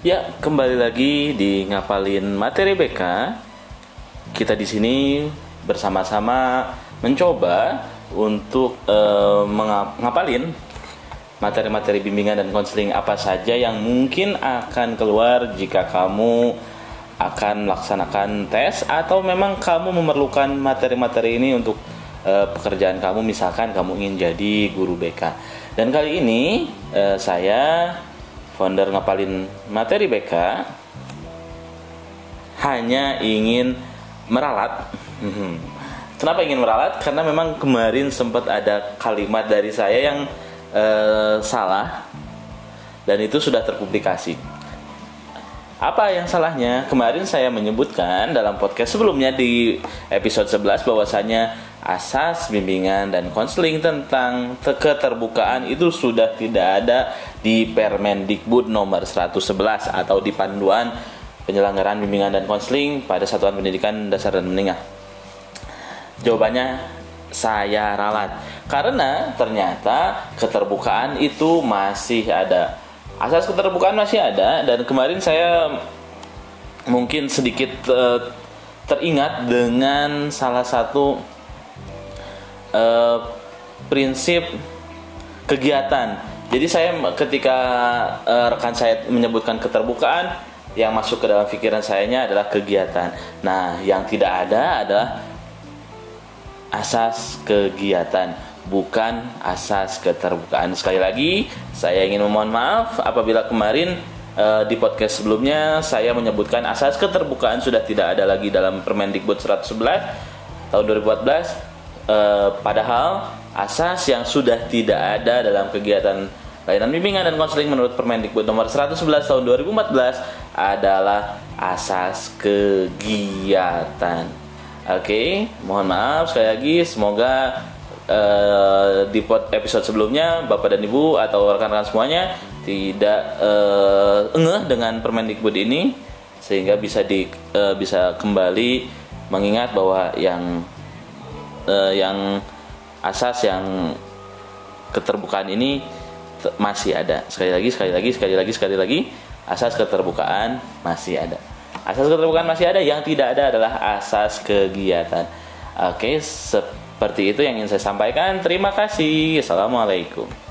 Ya, kembali lagi di ngapalin materi BK. Kita di sini bersama-sama mencoba untuk eh, menga- ngapalin materi-materi bimbingan dan konseling apa saja yang mungkin akan keluar jika kamu akan melaksanakan tes atau memang kamu memerlukan materi-materi ini untuk eh, pekerjaan kamu misalkan kamu ingin jadi guru BK. Dan kali ini eh, saya founder ngapalin materi BK hanya ingin meralat. Mhm. Kenapa ingin meralat? Karena memang kemarin sempat ada kalimat dari saya yang eh, salah dan itu sudah terpublikasi. Apa yang salahnya? Kemarin saya menyebutkan dalam podcast sebelumnya di episode 11 bahwasanya asas bimbingan dan konseling tentang te- keterbukaan itu sudah tidak ada di Permendikbud nomor 111 atau di panduan penyelenggaraan bimbingan dan konseling pada satuan pendidikan dasar dan menengah. Jawabannya saya ralat karena ternyata keterbukaan itu masih ada. Asas keterbukaan masih ada dan kemarin saya mungkin sedikit eh, teringat dengan salah satu eh, prinsip kegiatan. Jadi saya ketika eh, rekan saya menyebutkan keterbukaan, yang masuk ke dalam pikiran sayanya adalah kegiatan. Nah, yang tidak ada adalah asas kegiatan, bukan asas keterbukaan. Sekali lagi, saya ingin memohon maaf apabila kemarin eh, di podcast sebelumnya saya menyebutkan asas keterbukaan sudah tidak ada lagi dalam Permendikbud 111 tahun 2014 Eh, padahal asas yang sudah tidak ada dalam kegiatan layanan bimbingan dan konseling menurut Permendikbud nomor 111 tahun 2014 adalah asas kegiatan. Oke, mohon maaf sekali lagi semoga eh, di episode sebelumnya Bapak dan Ibu atau rekan-rekan semuanya tidak eh, engeh dengan Permendikbud ini sehingga bisa di bisa kembali mengingat bahwa yang eh, yang asas yang keterbukaan ini masih ada. Sekali lagi, sekali lagi, sekali lagi, sekali lagi, asas keterbukaan masih ada. Asas keterbukaan masih ada, yang tidak ada adalah asas kegiatan. Oke, seperti itu yang ingin saya sampaikan. Terima kasih. Assalamualaikum.